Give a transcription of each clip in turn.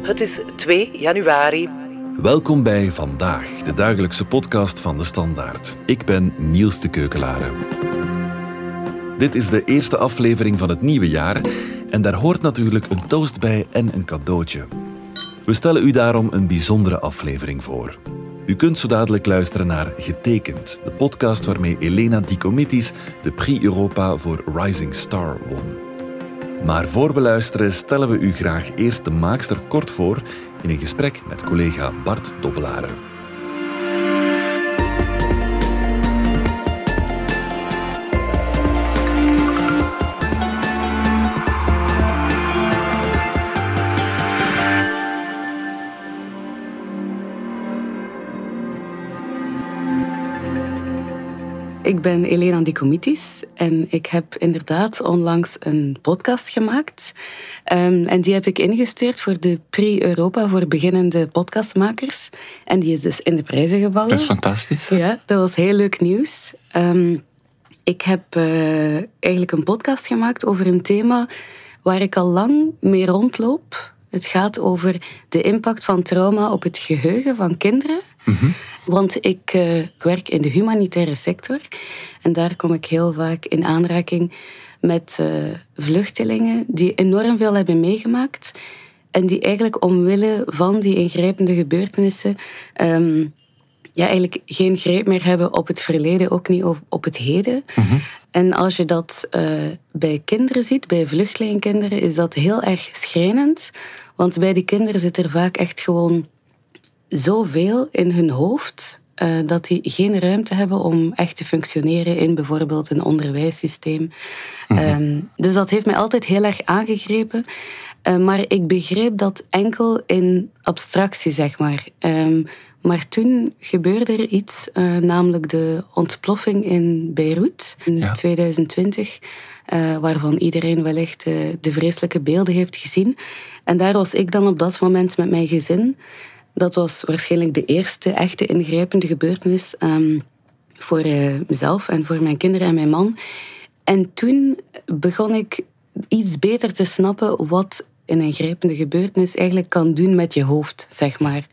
Het is 2 januari. Welkom bij Vandaag, de dagelijkse podcast van de Standaard. Ik ben Niels de Keukelare. Dit is de eerste aflevering van het nieuwe jaar en daar hoort natuurlijk een toast bij en een cadeautje. We stellen u daarom een bijzondere aflevering voor. U kunt zo dadelijk luisteren naar Getekend, de podcast waarmee Elena Dicomitis de Prix Europa voor Rising Star won. Maar voor we luisteren stellen we u graag eerst de maakster kort voor in een gesprek met collega Bart Dobbelaren. Ik ben Elena Dicomitis en ik heb inderdaad onlangs een podcast gemaakt. Um, en die heb ik ingestuurd voor de Prix Europa voor beginnende podcastmakers. En die is dus in de prijzen gevallen. Dat is fantastisch. Ja, dat was heel leuk nieuws. Um, ik heb uh, eigenlijk een podcast gemaakt over een thema waar ik al lang mee rondloop. Het gaat over de impact van trauma op het geheugen van kinderen. Mm -hmm. Want ik uh, werk in de humanitaire sector en daar kom ik heel vaak in aanraking met uh, vluchtelingen die enorm veel hebben meegemaakt en die eigenlijk omwille van die ingrijpende gebeurtenissen um, ja, eigenlijk geen greep meer hebben op het verleden, ook niet op, op het heden. Mm -hmm. En als je dat uh, bij kinderen ziet, bij vluchtelingenkinderen, is dat heel erg schrijnend. Want bij die kinderen zit er vaak echt gewoon zoveel in hun hoofd uh, dat die geen ruimte hebben om echt te functioneren in bijvoorbeeld een onderwijssysteem. Mm -hmm. um, dus dat heeft mij altijd heel erg aangegrepen. Uh, maar ik begreep dat enkel in abstractie, zeg maar. Um, maar toen gebeurde er iets, uh, namelijk de ontploffing in Beirut in ja. 2020. Uh, waarvan iedereen wellicht uh, de vreselijke beelden heeft gezien. En daar was ik dan op dat moment met mijn gezin. Dat was waarschijnlijk de eerste echte ingrijpende gebeurtenis um, voor uh, mezelf en voor mijn kinderen en mijn man. En toen begon ik iets beter te snappen wat een ingrijpende gebeurtenis eigenlijk kan doen met je hoofd, zeg maar.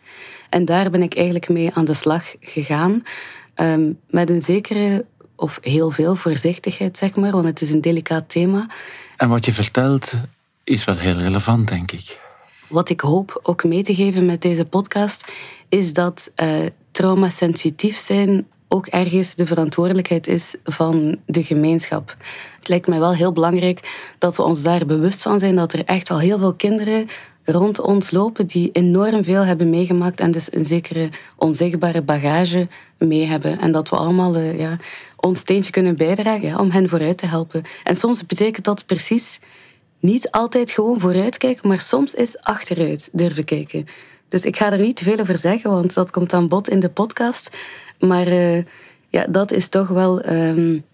En daar ben ik eigenlijk mee aan de slag gegaan. Um, met een zekere, of heel veel voorzichtigheid, zeg maar, want het is een delicaat thema. En wat je vertelt is wel heel relevant, denk ik. Wat ik hoop ook mee te geven met deze podcast, is dat uh, traumasensitief zijn ook ergens de verantwoordelijkheid is van de gemeenschap. Het lijkt mij wel heel belangrijk dat we ons daar bewust van zijn dat er echt wel heel veel kinderen rond ons lopen die enorm veel hebben meegemaakt en dus een zekere onzichtbare bagage mee hebben. En dat we allemaal uh, ja, ons steentje kunnen bijdragen om hen vooruit te helpen. En soms betekent dat precies niet altijd gewoon vooruitkijken, maar soms is achteruit durven kijken. Dus ik ga er niet veel over zeggen, want dat komt aan bod in de podcast. Maar uh, ja, dat is toch wel, um,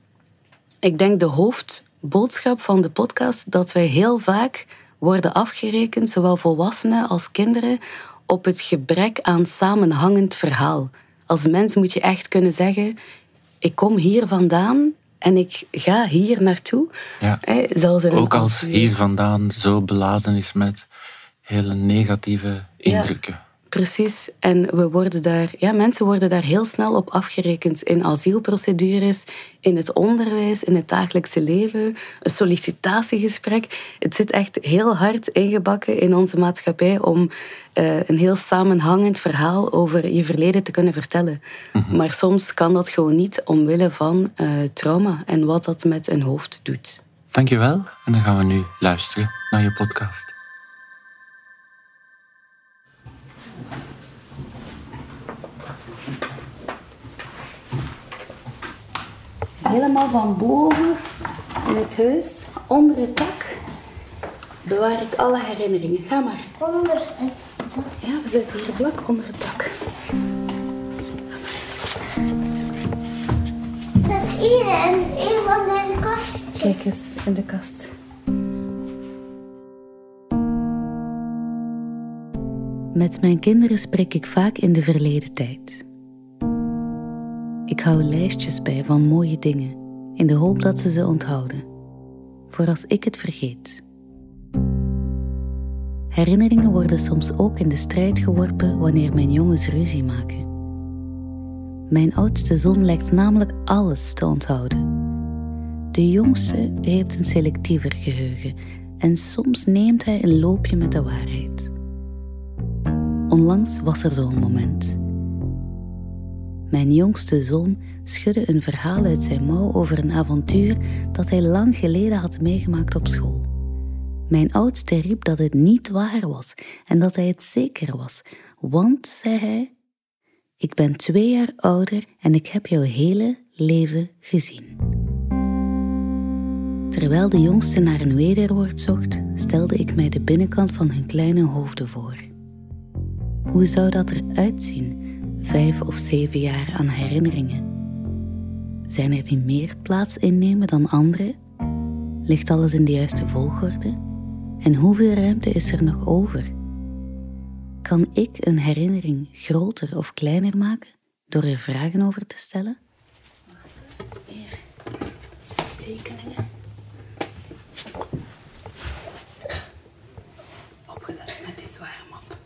ik denk, de hoofdboodschap van de podcast: dat wij heel vaak worden afgerekend, zowel volwassenen als kinderen, op het gebrek aan samenhangend verhaal. Als mens moet je echt kunnen zeggen: ik kom hier vandaan en ik ga hier naartoe. Ja. Zelfs Ook als hier vandaan zo beladen is met hele negatieve indrukken. Ja. Precies. En we worden daar, ja, mensen worden daar heel snel op afgerekend in asielprocedures, in het onderwijs, in het dagelijkse leven, een sollicitatiegesprek. Het zit echt heel hard ingebakken in onze maatschappij om uh, een heel samenhangend verhaal over je verleden te kunnen vertellen. Mm-hmm. Maar soms kan dat gewoon niet omwille van uh, trauma en wat dat met een hoofd doet. Dankjewel. En dan gaan we nu luisteren naar je podcast. Helemaal van boven in het huis, onder het dak, bewaar ik alle herinneringen. Ga maar. Onder het dak? Ja, we zitten hier vlak onder het dak. Dat is hier in een van deze kastjes. Kijk eens in de kast. Met mijn kinderen spreek ik vaak in de verleden tijd. Hou lijstjes bij van mooie dingen, in de hoop dat ze ze onthouden, voor als ik het vergeet. Herinneringen worden soms ook in de strijd geworpen wanneer mijn jongens ruzie maken. Mijn oudste zoon lijkt namelijk alles te onthouden. De jongste heeft een selectiever geheugen en soms neemt hij een loopje met de waarheid. Onlangs was er zo'n moment. Mijn jongste zoon schudde een verhaal uit zijn mouw over een avontuur dat hij lang geleden had meegemaakt op school. Mijn oudste riep dat het niet waar was en dat hij het zeker was, want, zei hij, ik ben twee jaar ouder en ik heb jouw hele leven gezien. Terwijl de jongste naar een wederwoord zocht, stelde ik mij de binnenkant van hun kleine hoofden voor. Hoe zou dat eruit zien, vijf of zeven jaar aan herinneringen? Zijn er die meer plaats innemen dan andere? Ligt alles in de juiste volgorde? En hoeveel ruimte is er nog over? Kan ik een herinnering groter of kleiner maken door er vragen over te stellen? Wacht, hier. Dat zijn tekeningen. Opgelet met die zware map.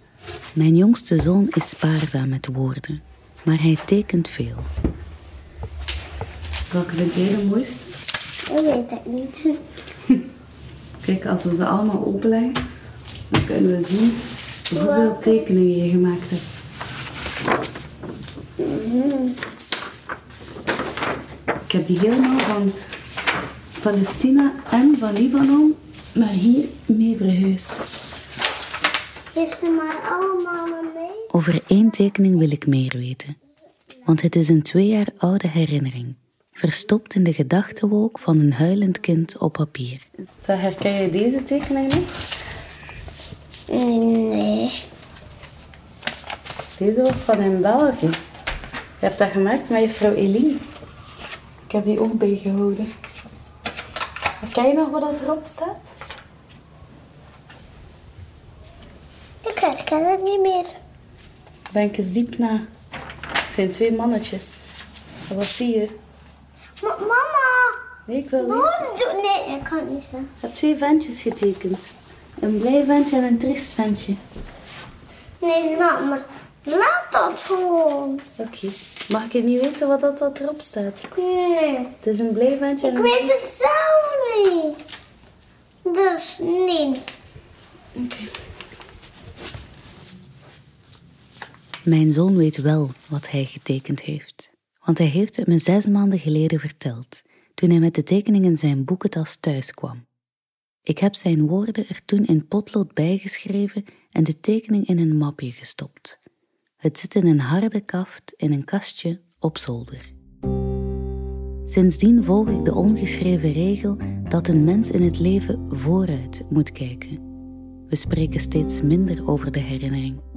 Mijn jongste zoon is spaarzaam met woorden, maar hij tekent veel. Welke vind jij de mooiste? Dat weet ik niet. Kijk, als we ze allemaal openleggen, dan kunnen we zien hoeveel tekeningen je gemaakt hebt. Ik heb die helemaal van Palestina en van Libanon naar hier mee verhuisd. Geef ze maar allemaal mee. Over één tekening wil ik meer weten, want het is een twee jaar oude herinnering, verstopt in de gedachtenwolk van een huilend kind op papier. Herken je deze tekening nog? Nee. Deze was van in België. Je hebt dat gemaakt met juffrouw Eline. Ik heb die ook bijgehouden. Herken je nog wat erop staat? Ik herken het niet meer. Denk eens diep na. Het zijn twee mannetjes. En Wat zie je? Ma- mama! Nee, ik wil niet. Doe... Nee, ik kan het niet zeggen. Ik heb twee ventjes getekend. Een blij ventje en een triest ventje. Nee, laat maar. Laat dat gewoon. Oké. Mag ik niet weten wat dat, dat erop staat? Nee. Het is een blij ventje en Ik een weet het zelf niet. Dus nee. Mijn zoon weet wel wat hij getekend heeft, want hij heeft het me zes maanden geleden verteld, toen hij met de tekening in zijn boekentas thuis kwam. Ik heb zijn woorden er toen in potlood bijgeschreven en de tekening in een mapje gestopt. Het zit in een harde kaft in een kastje op zolder. Sindsdien volg ik de ongeschreven regel dat een mens in het leven vooruit moet kijken. We spreken steeds minder over de herinnering.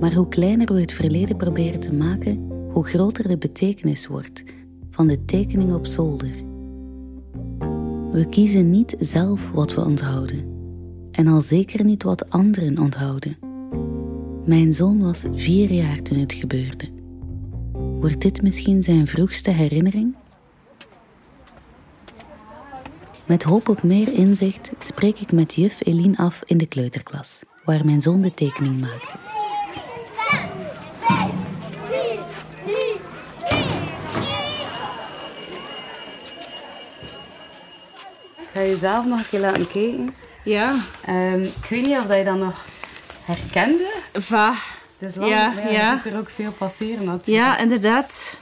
Maar hoe kleiner we het verleden proberen te maken, hoe groter de betekenis wordt van de tekening op zolder. We kiezen niet zelf wat we onthouden, en al zeker niet wat anderen onthouden. Mijn zoon was vier jaar toen het gebeurde. Wordt dit misschien zijn vroegste herinnering? Met hoop op meer inzicht spreek ik met juf Eline af in de kleuterklas, waar mijn zoon de tekening maakte. Ga je zelf nog een keer laten kijken. Ja, Ehm, ik weet niet of dat je dat nog herkende. va. Het is lang, Ja, er ook veel passeren natuurlijk. Ja, inderdaad.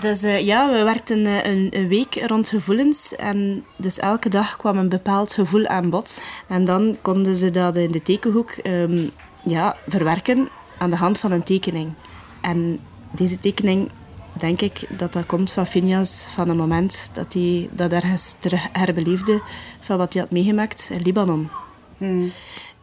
Dus eh, ja, we werkten eh, een, een week rond gevoelens. En dus elke dag kwam een bepaald gevoel aan bod. En dan konden ze dat in de tekenhoek ehm, ja, verwerken aan de hand van een tekening. En deze tekening, denk ik, dat dat komt van Phineas, van een moment dat hij dat ergens terug herbeleefde van wat hij had meegemaakt in Libanon.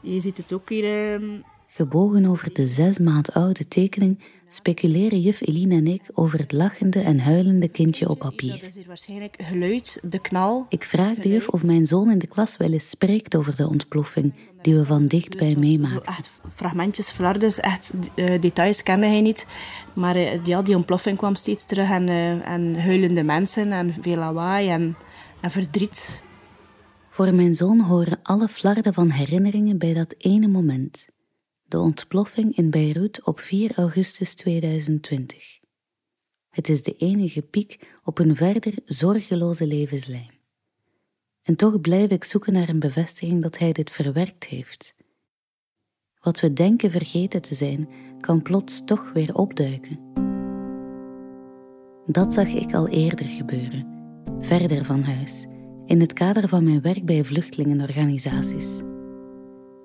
Je ziet het ook hier... ehm, Gebogen over de zes maand oude tekening speculeren juf Eline en ik over het lachende en huilende kindje op Dat papier. is hier waarschijnlijk geluid, de knal. Ik vraag de juf of mijn zoon in de klas wel eens spreekt over de ontploffing die we van dichtbij meemaakten. echt fragmentjes flardes, echt eh, details kende hij niet. Maar eh, ja, die ontploffing kwam steeds terug en, eh, en huilende mensen en veel lawaai en, en verdriet. Voor mijn zoon horen alle flarden van herinneringen bij dat ene moment. De ontploffing in Beirut op 4 augustus 2020. Het is de enige piek op een verder zorgeloze levenslijn. En toch blijf ik zoeken naar een bevestiging dat hij dit verwerkt heeft. Wat we denken vergeten te zijn, kan plots toch weer opduiken. Dat zag ik al eerder gebeuren, verder van huis, in het kader van mijn werk bij vluchtelingenorganisaties.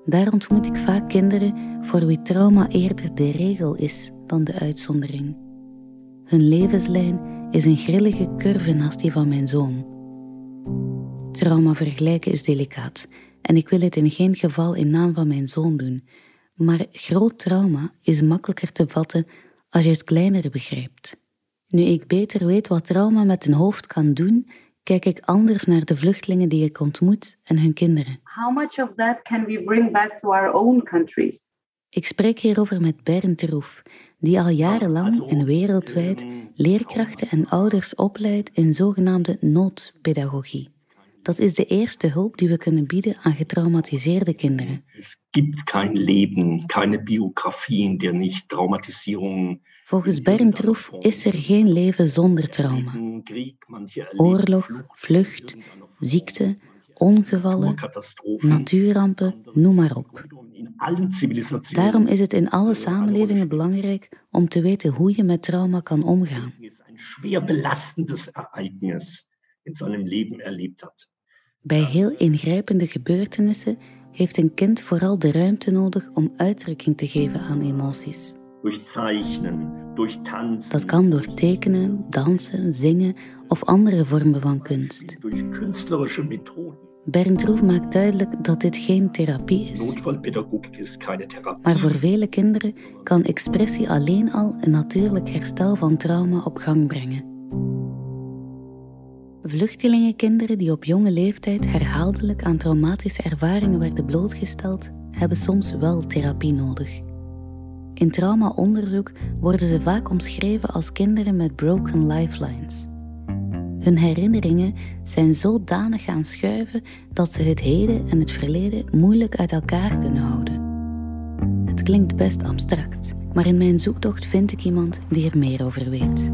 Daar ontmoet ik vaak kinderen voor wie trauma eerder de regel is dan de uitzondering. Hun levenslijn is een grillige curve naast die van mijn zoon. Trauma vergelijken is delicaat en ik wil het in geen geval in naam van mijn zoon doen, maar groot trauma is makkelijker te vatten als je het kleinere begrijpt. Nu ik beter weet wat trauma met een hoofd kan doen, kijk ik anders naar de vluchtelingen die ik ontmoet en hun kinderen. How much of that can we bring back to our own countries? Ik spreek hierover met Bernd Roef, die al jarenlang en wereldwijd leerkrachten en ouders opleidt in zogenaamde noodpedagogie. Dat is de eerste hulp die we kunnen bieden aan getraumatiseerde kinderen. Es gibt kein Leben, keine Biografie, in der nicht Traumatisierung. Volgens Bernd Roef is er geen leven zonder trauma. Oorlog, vlucht, ziekte, ongevallen, natuurrampen, noem maar op. Daarom is het in alle samenlevingen belangrijk om te weten hoe je met trauma kan omgaan. Bij heel ingrijpende gebeurtenissen heeft een kind vooral de ruimte nodig om uitdrukking te geven aan emoties. Durch Zeichnen, durch Tanzen, Dat kan door tekenen, dansen, zingen of andere vormen van kunst. durch künstlerische Methoden. Bernd Roef maakt duidelijk dat dit geen therapie is. Notfallpädagogik ist keine Therapie. Maar voor vele kinderen kan expressie alleen al een natuurlijk herstel van trauma op gang brengen. Vluchtelingenkinderen die op jonge leeftijd herhaaldelijk aan traumatische ervaringen werden blootgesteld, hebben soms wel therapie nodig. In traumaonderzoek worden ze vaak omschreven als kinderen met broken lifelines. Hun herinneringen zijn zodanig gaan schuiven dat ze het heden en het verleden moeilijk uit elkaar kunnen houden. Het klinkt best abstract, maar in mijn zoektocht vind ik iemand die er meer over weet.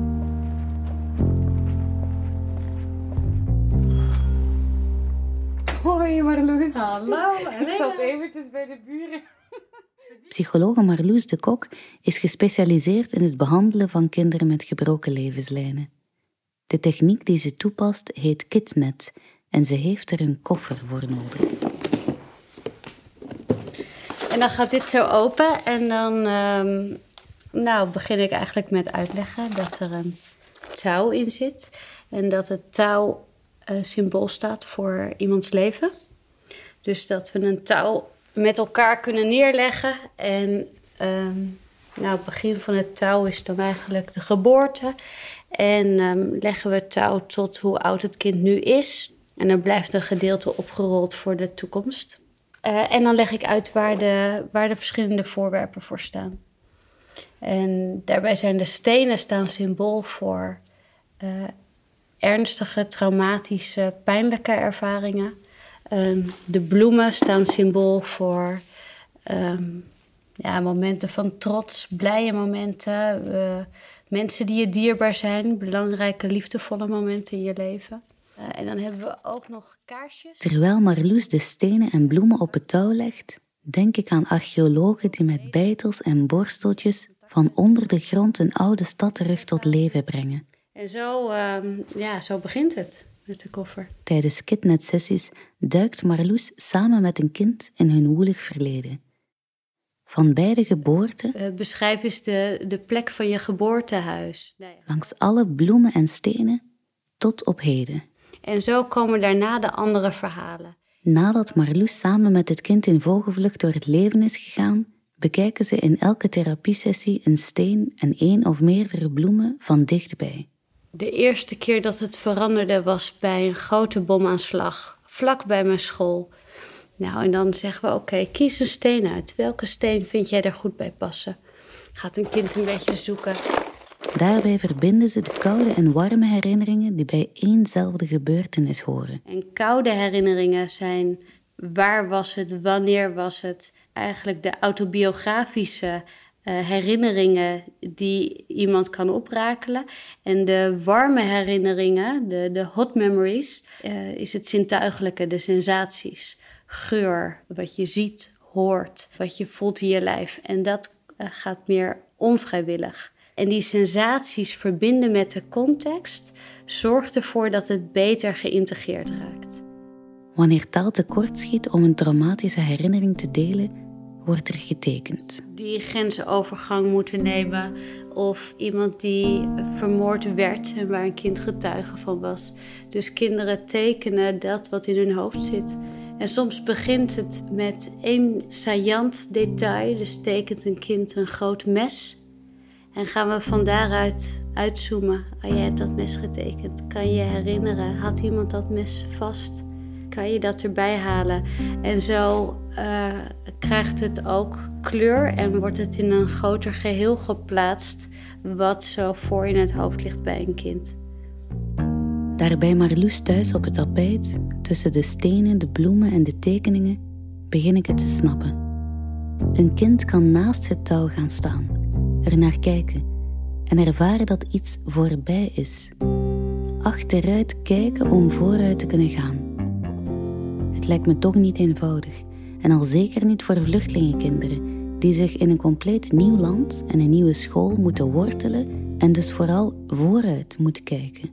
Hoi Marloes. Hallo. Ik zat eventjes bij de buren. Psychologe Marloes de Kok is gespecialiseerd in het behandelen van kinderen met gebroken levenslijnen. De techniek die ze toepast heet KitNet en ze heeft er een koffer voor nodig. En dan gaat dit zo open en dan ehm, nou, begin ik eigenlijk met uitleggen dat er een touw in zit. En dat het touw eh, symbool staat voor iemands leven. Dus dat we een touw met elkaar kunnen neerleggen. En ehm, nou, het begin van het touw is dan eigenlijk de geboorte. En ehm, leggen we touw tot hoe oud het kind nu is. En dan blijft een gedeelte opgerold voor de toekomst. Eh, en dan leg ik uit waar de, waar de verschillende voorwerpen voor staan. En daarbij zijn de stenen staan symbool voor eh, ernstige, traumatische, pijnlijke ervaringen. Ehm, de bloemen staan symbool voor ehm, ja, momenten van trots, blije momenten. eh, mensen die je dierbaar zijn, belangrijke, liefdevolle momenten in je leven. Eh, en dan hebben we ook nog kaarsjes. Terwijl Marloes de stenen en bloemen op het touw legt, denk ik aan archeologen die met beitels en borsteltjes van onder de grond een oude stad terug tot leven brengen. En zo, ehm, ja, zo begint het met de koffer. Tijdens kitnet-sessies duikt Marloes samen met een kind in hun woelig verleden. Van bij de geboorte, Eh, beschrijf eens de, de plek van je geboortehuis. Ja. langs alle bloemen en stenen, tot op heden. En zo komen daarna de andere verhalen. Nadat Marloes samen met het kind in vogelvlucht door het leven is gegaan, bekijken ze in elke therapiesessie een steen en één of meerdere bloemen van dichtbij. De eerste keer dat het veranderde was bij een grote bomaanslag, vlak bij mijn school. Nou, en dan zeggen we: Oké, kies een steen uit. Welke steen vind jij er goed bij passen? Gaat een kind een beetje zoeken. Daarbij verbinden ze de koude en warme herinneringen die bij éénzelfde gebeurtenis horen. En koude herinneringen zijn waar was het, wanneer was het, eigenlijk de autobiografische herinneringen die iemand kan oprakelen. En de warme herinneringen, de, de hot memories, uh, is het zintuigelijke, de sensaties. Geur, wat je ziet, hoort, wat je voelt in je lijf. En dat uh, gaat meer onvrijwillig. En die sensaties verbinden met de context zorgt ervoor dat het beter geïntegreerd raakt. Wanneer taal tekort schiet om een traumatische herinnering te delen, wordt er getekend. Die grensovergang moeten nemen of iemand die vermoord werd en waar een kind getuige van was. Dus kinderen tekenen dat wat in hun hoofd zit. En soms begint het met één saillant detail. Dus tekent een kind een groot mes. En gaan we van daaruit uitzoomen. Oh, jij hebt dat mes getekend. Kan je herinneren? Had iemand dat mes vast? Kan je dat erbij halen? En zo uh, krijgt het ook kleur en wordt het in een groter geheel geplaatst. Wat zo voor in het hoofd ligt bij een kind. Daarbij Marloes thuis op het tapijt, tussen de stenen, de bloemen en de tekeningen, begin ik het te snappen. Een kind kan naast het touw gaan staan, er naar kijken en ervaren dat iets voorbij is. Achteruit kijken om vooruit te kunnen gaan. Het lijkt me toch niet eenvoudig en al zeker niet voor vluchtelingenkinderen die zich in een compleet nieuw land en een nieuwe school moeten wortelen en dus vooral vooruit moeten kijken.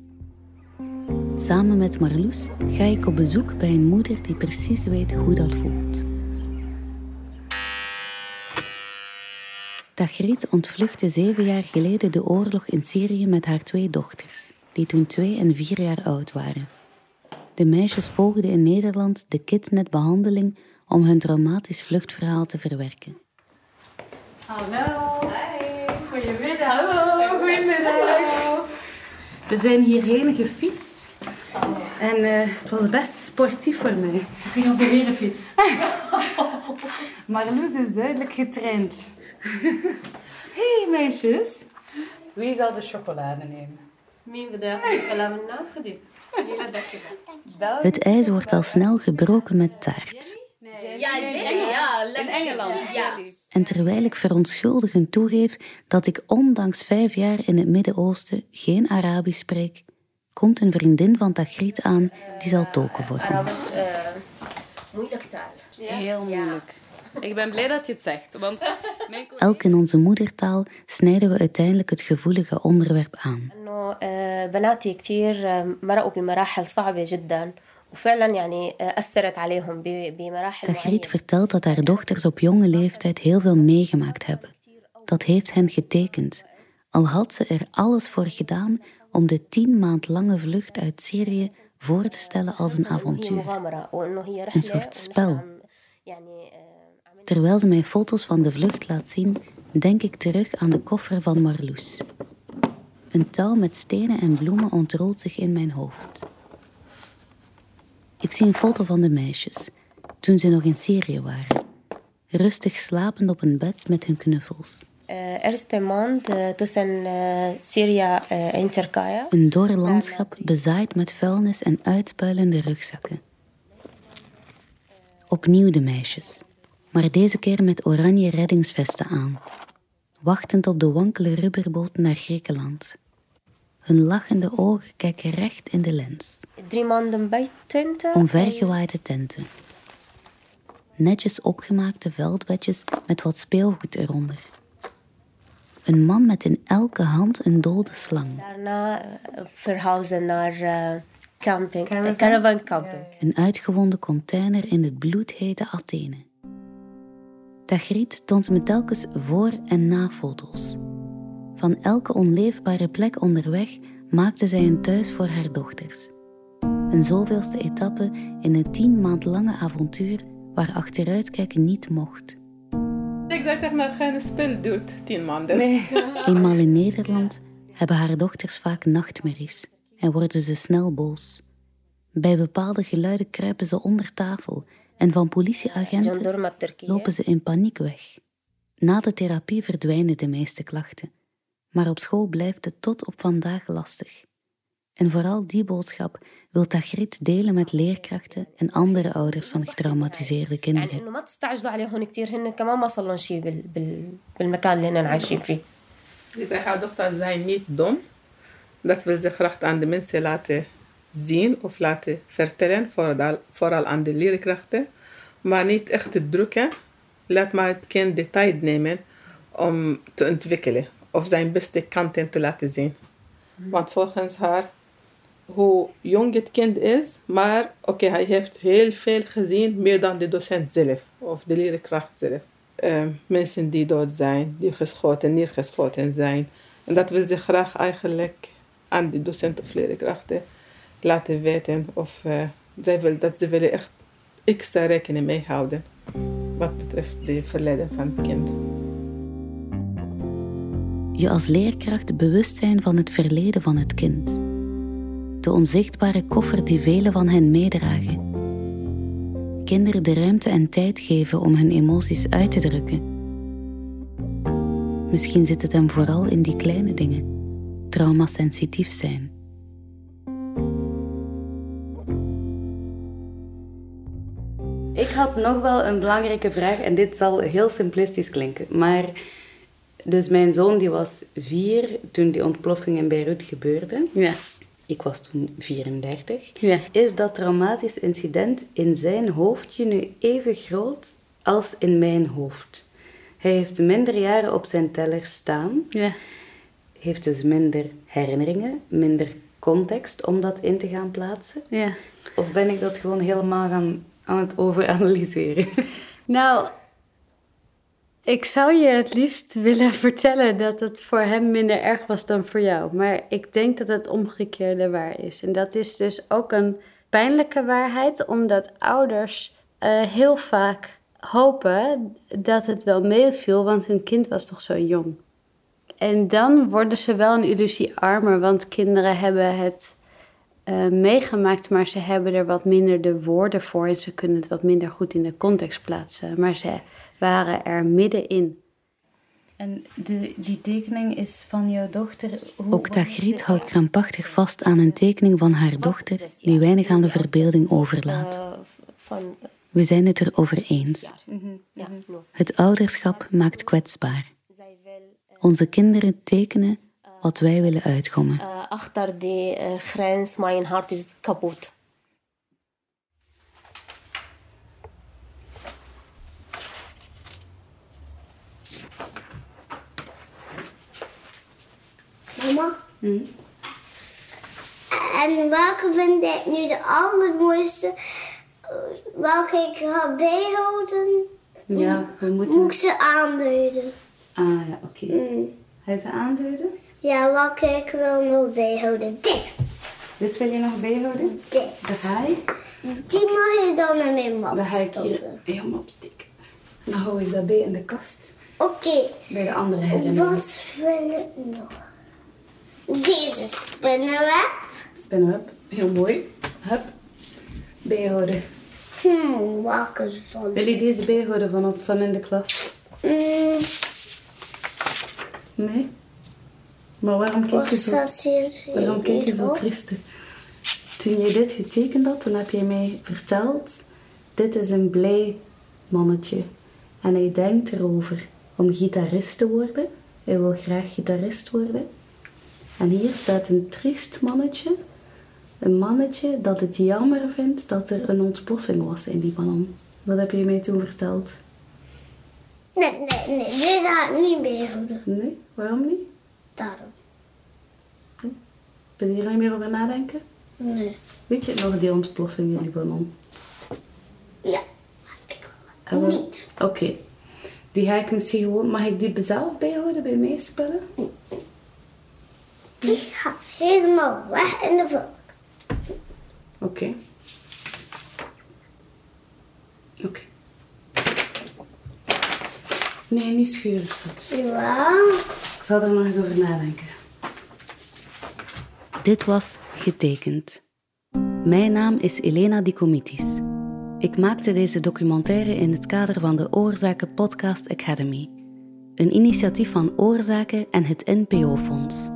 Samen met Marloes ga ik op bezoek bij een moeder die precies weet hoe dat voelt. Tagrit ontvluchtte zeven jaar geleden de oorlog in Syrië met haar twee dochters, die toen twee en vier jaar oud waren. De meisjes volgden in Nederland de kidnetbehandeling om hun traumatisch vluchtverhaal te verwerken. Hallo. Hey. Goedemiddag. Hallo. Goedemiddag. We zijn hierheen gefietst. En uh, het was best sportief voor mij. Ik ging op de herenfiets. Marloes is duidelijk getraind. hey meisjes. Wie zal de chocolade nemen? Mijn bedrijf. Het ijs wordt al snel gebroken met taart. Ja, Jenny, ja, in Engeland. Ja. En terwijl ik verontschuldigend toegeef dat ik ondanks vijf jaar in het Midden-Oosten geen Arabisch spreek, komt een vriendin van Tagriet aan die zal tolken voor ons. Moeilijk taal. Heel moeilijk. Ik ben blij dat je het zegt. Want Elk in onze moedertaal snijden we uiteindelijk het gevoelige onderwerp aan. بناتي كثير مرقوا بمراحل صعبة جدا وفعلا يعني أثرت عليهم بمراحل Tagriet vertelt dat haar dochters op jonge leeftijd heel veel meegemaakt hebben. Dat heeft hen getekend. Al had ze er alles voor gedaan om de tien maand lange vlucht uit Syrië voor te stellen als een avontuur. Een soort spel. Terwijl ze mij foto's van de vlucht laat zien, denk ik terug aan de koffer van Marloes. Een touw met stenen en bloemen ontrolt zich in mijn hoofd. Ik zie een foto van de meisjes, toen ze nog in Syrië waren. Rustig slapend op een bed met hun knuffels. eerste maand tussen Syrië en Turkije. Een dor landschap bezaaid met vuilnis en uitpuilende rugzakken. Opnieuw de meisjes, maar deze keer met oranje reddingsvesten aan, wachtend op de wankele rubberboot naar Griekenland. Hun lachende ogen kijken recht in de lens. Drie maanden bij tenten. Omvergewaaide tenten. Netjes opgemaakte veldbedjes met wat speelgoed eronder. Een man met in elke hand een dode slang. Daarna verhuizen naar uh, camping, caravan, caravan camping. Een uitgewonden container in het bloedhete Athene. Tagriet toont me telkens voor- en na-foto's. Van elke onleefbare plek onderweg maakte zij een thuis voor haar dochters. Een zoveelste etappe in een tien maand lange avontuur waar achteruitkijken niet mocht. Ik zeg dat maar geen spel duurt tien maanden. Nee. Eenmaal in Nederland hebben haar dochters vaak nachtmerries en worden ze snel boos. Bij bepaalde geluiden kruipen ze onder tafel en van politieagenten lopen ze in paniek weg. Na de therapie verdwijnen de meeste klachten. Maar op school blijft het tot op vandaag lastig. En vooral die boodschap wil Tagrit delen met leerkrachten en andere ouders van getraumatiseerde kinderen. Haar dochters zijn niet dom. Dat wil ze graag aan de mensen laten zien of laten vertellen, vooral, vooral aan de leerkrachten. Maar niet echt te drukken. Laat maar het kind de tijd nemen om te ontwikkelen of zijn beste kanten te laten zien. Want volgens haar, hoe jong het kind is, maar oké, hij heeft heel veel gezien, meer dan de docent zelf of de leerkracht zelf. Uh, mensen die dood zijn, die geschoten, neergeschoten zijn. En dat wil ze graag eigenlijk aan de docent of leerkrachten laten weten. Of uh, zij wil, dat ze willen echt extra rekening mee houden wat betreft de verleden van het kind. Je als leerkracht bewust zijn van het verleden van het kind. De onzichtbare koffer die velen van hen meedragen. Kinderen de ruimte en tijd geven om hun emoties uit te drukken. Misschien zit het hem vooral in die kleine dingen. Traumasensitief zijn. Ik had nog wel een belangrijke vraag en dit zal heel simplistisch klinken, maar dus mijn zoon die was vier toen die ontploffing in Beirut gebeurde. Ja. Ik was toen 34. Ja. Is dat traumatisch incident in zijn hoofdje nu even groot als in mijn hoofd? Hij heeft minder jaren op zijn teller staan. Ja. Heeft dus minder herinneringen, minder context om dat in te gaan plaatsen. Ja. Of ben ik dat gewoon helemaal gaan, aan het overanalyseren? Nou, ik zou je het liefst willen vertellen dat het voor hem minder erg was dan voor jou. Maar ik denk dat het omgekeerde waar is. En dat is dus ook een pijnlijke waarheid, omdat ouders uh, heel vaak hopen dat het wel meeviel, want hun kind was toch zo jong. En dan worden ze wel een illusie armer, want kinderen hebben het uh, meegemaakt, maar ze hebben er wat minder de woorden voor en ze kunnen het wat minder goed in de context plaatsen. Maar ze waren er middenin. En de, die tekening is van jouw dochter. Hoe, Ook Tagriet houdt krampachtig vast aan een tekening van haar dochter, die weinig aan de verbeelding overlaat. We zijn het erover eens. Het ouderschap maakt kwetsbaar. Onze kinderen tekenen wat wij willen uitgommen. Achter die grens, mijn hart is kapot. Mama? En welke vind ik nu de allermooiste? Welke ik ga bijhouden? Ja, we moeten... Moet ik ze aanduiden? Ah ja, oké. Okay. Mm. Ga je ze aanduiden? Ja, welke ik wil nog bijhouden. Dit. Dit wil je nog bijhouden? Dit. De haai? Die mag je dan in mijn map Dan ga ik hier helemaal opsteken. Dan hou ik dat bij in de kast. Oké. Okay. Bij de andere herinneringen. Wat wil ik nog? Deze spinnenweb. Spinnenweb, heel mooi. Hup. Bijhouden. Hmm, welke zon? Wil je deze bijhouden van, op, van in de klas? Mm. Nee? Maar waarom kijk je zo, waarom kijk je zo triestig? Toen je dit getekend had, toen heb je mij verteld... Dit is een blij mannetje. En hij denkt erover om gitarist te worden. Hij wil graag gitarist worden. En hier staat een triest mannetje. Een mannetje dat het jammer vindt dat er een ontploffing was in die ballon. Wat heb je mij toen verteld? Nee, nee, nee. Dit ga ik niet bijhouden. Nee? Waarom niet? Daarom. Nee? Ben je er niet meer over nadenken? Nee. Weet je nog die ontploffing in die ballon? Ja. Ik wil niet. Oké. Okay. Die ga ik misschien gewoon... Mag ik die zelf bijhouden bij meespellen? Die gaat helemaal weg in de vork. Oké. Okay. Oké. Okay. Nee, niet schuren, schat. Ja. Ik zal er nog eens over nadenken. Dit was Getekend. Mijn naam is Elena Dikomitis. Ik maakte deze documentaire in het kader van de Oorzaken Podcast Academy. Een initiatief van Oorzaken en het NPO-fonds.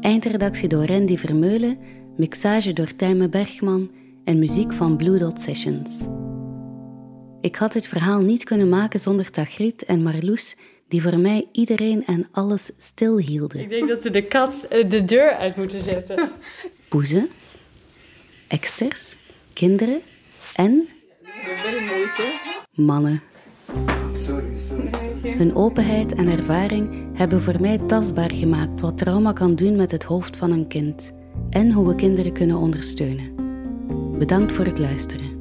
Eindredactie door Randy Vermeulen, mixage door Tijme Bergman en muziek van Blue Dot Sessions. Ik had het verhaal niet kunnen maken zonder Tagriet en Marloes, die voor mij iedereen en alles stilhielden. Ik denk dat we de kat eh, de deur uit moeten zetten. Poezen, eksters, kinderen en mannen. Hun openheid en ervaring hebben voor mij tastbaar gemaakt wat trauma kan doen met het hoofd van een kind en hoe we kinderen kunnen ondersteunen. Bedankt voor het luisteren.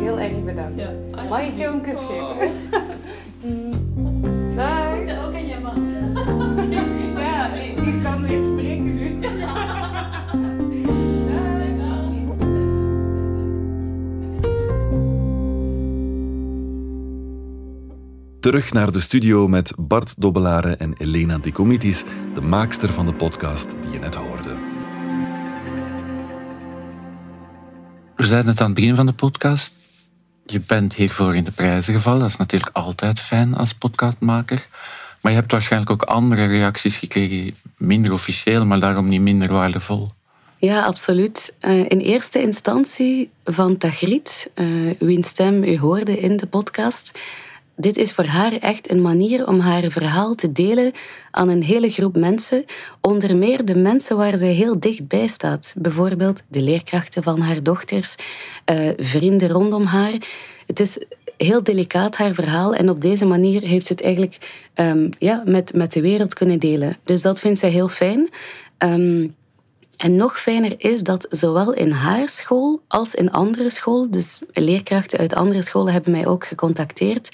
Heel erg bedankt. Mag ik jou een kus geven? Dag. ook aan je man. Ja, ik kan weer Terug naar de studio met Bart Dobbelare en Elena Dicomitis, de maakster van de podcast die je net hoorde. We zeiden het aan het begin van de podcast. Je bent hiervoor in de prijzen gevallen. Dat is natuurlijk altijd fijn als podcastmaker. Maar je hebt waarschijnlijk ook andere reacties gekregen, minder officieel, maar daarom niet minder waardevol. Ja, absoluut. Uh, in eerste instantie van Tagriet, uh, wiens stem u hoorde in de podcast. Dit is voor haar echt een manier om haar verhaal te delen aan een hele groep mensen. Onder meer de mensen waar zij heel dichtbij staat. Bijvoorbeeld de leerkrachten van haar dochters, uh, vrienden rondom haar. Het is heel delicaat haar verhaal en op deze manier heeft ze het eigenlijk um, ja, met, met de wereld kunnen delen. Dus dat vindt zij heel fijn. Um, en nog fijner is dat zowel in haar school als in andere scholen, dus leerkrachten uit andere scholen hebben mij ook gecontacteerd,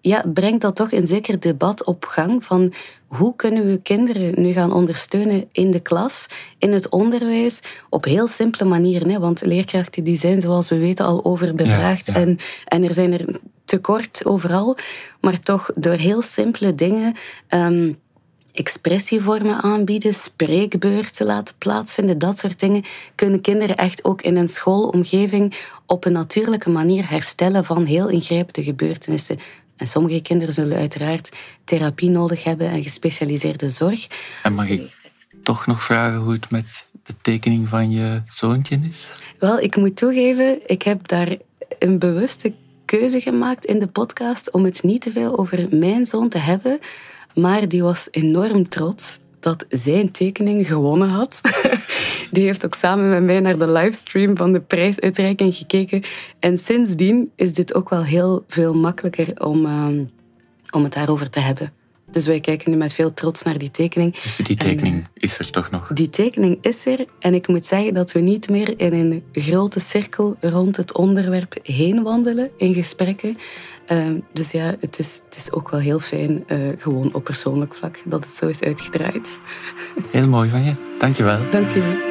ja, brengt dat toch een zeker debat op gang van hoe kunnen we kinderen nu gaan ondersteunen in de klas, in het onderwijs, op heel simpele manieren. Hè? Want leerkrachten die zijn, zoals we weten, al overbevraagd ja, En, en er zijn er tekort overal. Maar toch door heel simpele dingen... Um, expressievormen aanbieden, spreekbeurten laten plaatsvinden, dat soort dingen, kunnen kinderen echt ook in een schoolomgeving op een natuurlijke manier herstellen van heel ingrijpende gebeurtenissen. En sommige kinderen zullen uiteraard therapie nodig hebben en gespecialiseerde zorg. En mag ik toch nog vragen hoe het met de tekening van je zoontje is? Wel, ik moet toegeven, ik heb daar een bewuste keuze gemaakt in de podcast om het niet te veel over mijn zoon te hebben. Maar die was enorm trots dat zijn tekening gewonnen had. Die heeft ook samen met mij naar de livestream van de prijsuitreiking gekeken. En sindsdien is dit ook wel heel veel makkelijker om, uh, om het daarover te hebben. Dus wij kijken nu met veel trots naar die tekening. Dus die tekening en, is er toch nog? Die tekening is er. En ik moet zeggen dat we niet meer in een grote cirkel rond het onderwerp heen wandelen in gesprekken. Uh, dus ja, het is, het is ook wel heel fijn, uh, gewoon op persoonlijk vlak, dat het zo is uitgedraaid. Heel mooi van je. Dank je wel. Dank je.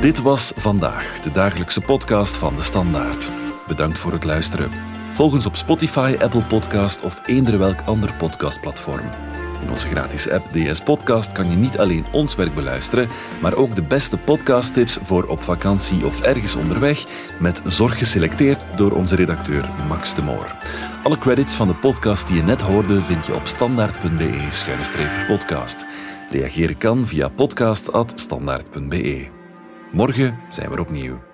Dit was vandaag de dagelijkse podcast van de Standaard. Bedankt voor het luisteren. Volg ons op Spotify, Apple Podcast of eender welk ander podcastplatform. In onze gratis app DS Podcast kan je niet alleen ons werk beluisteren, maar ook de beste podcasttips voor op vakantie of ergens onderweg, met zorg geselecteerd door onze redacteur Max de Moor. Alle credits van de podcast die je net hoorde vind je op standaard.be-podcast. Reageren kan via podcast.standaard.be. Morgen zijn we opnieuw.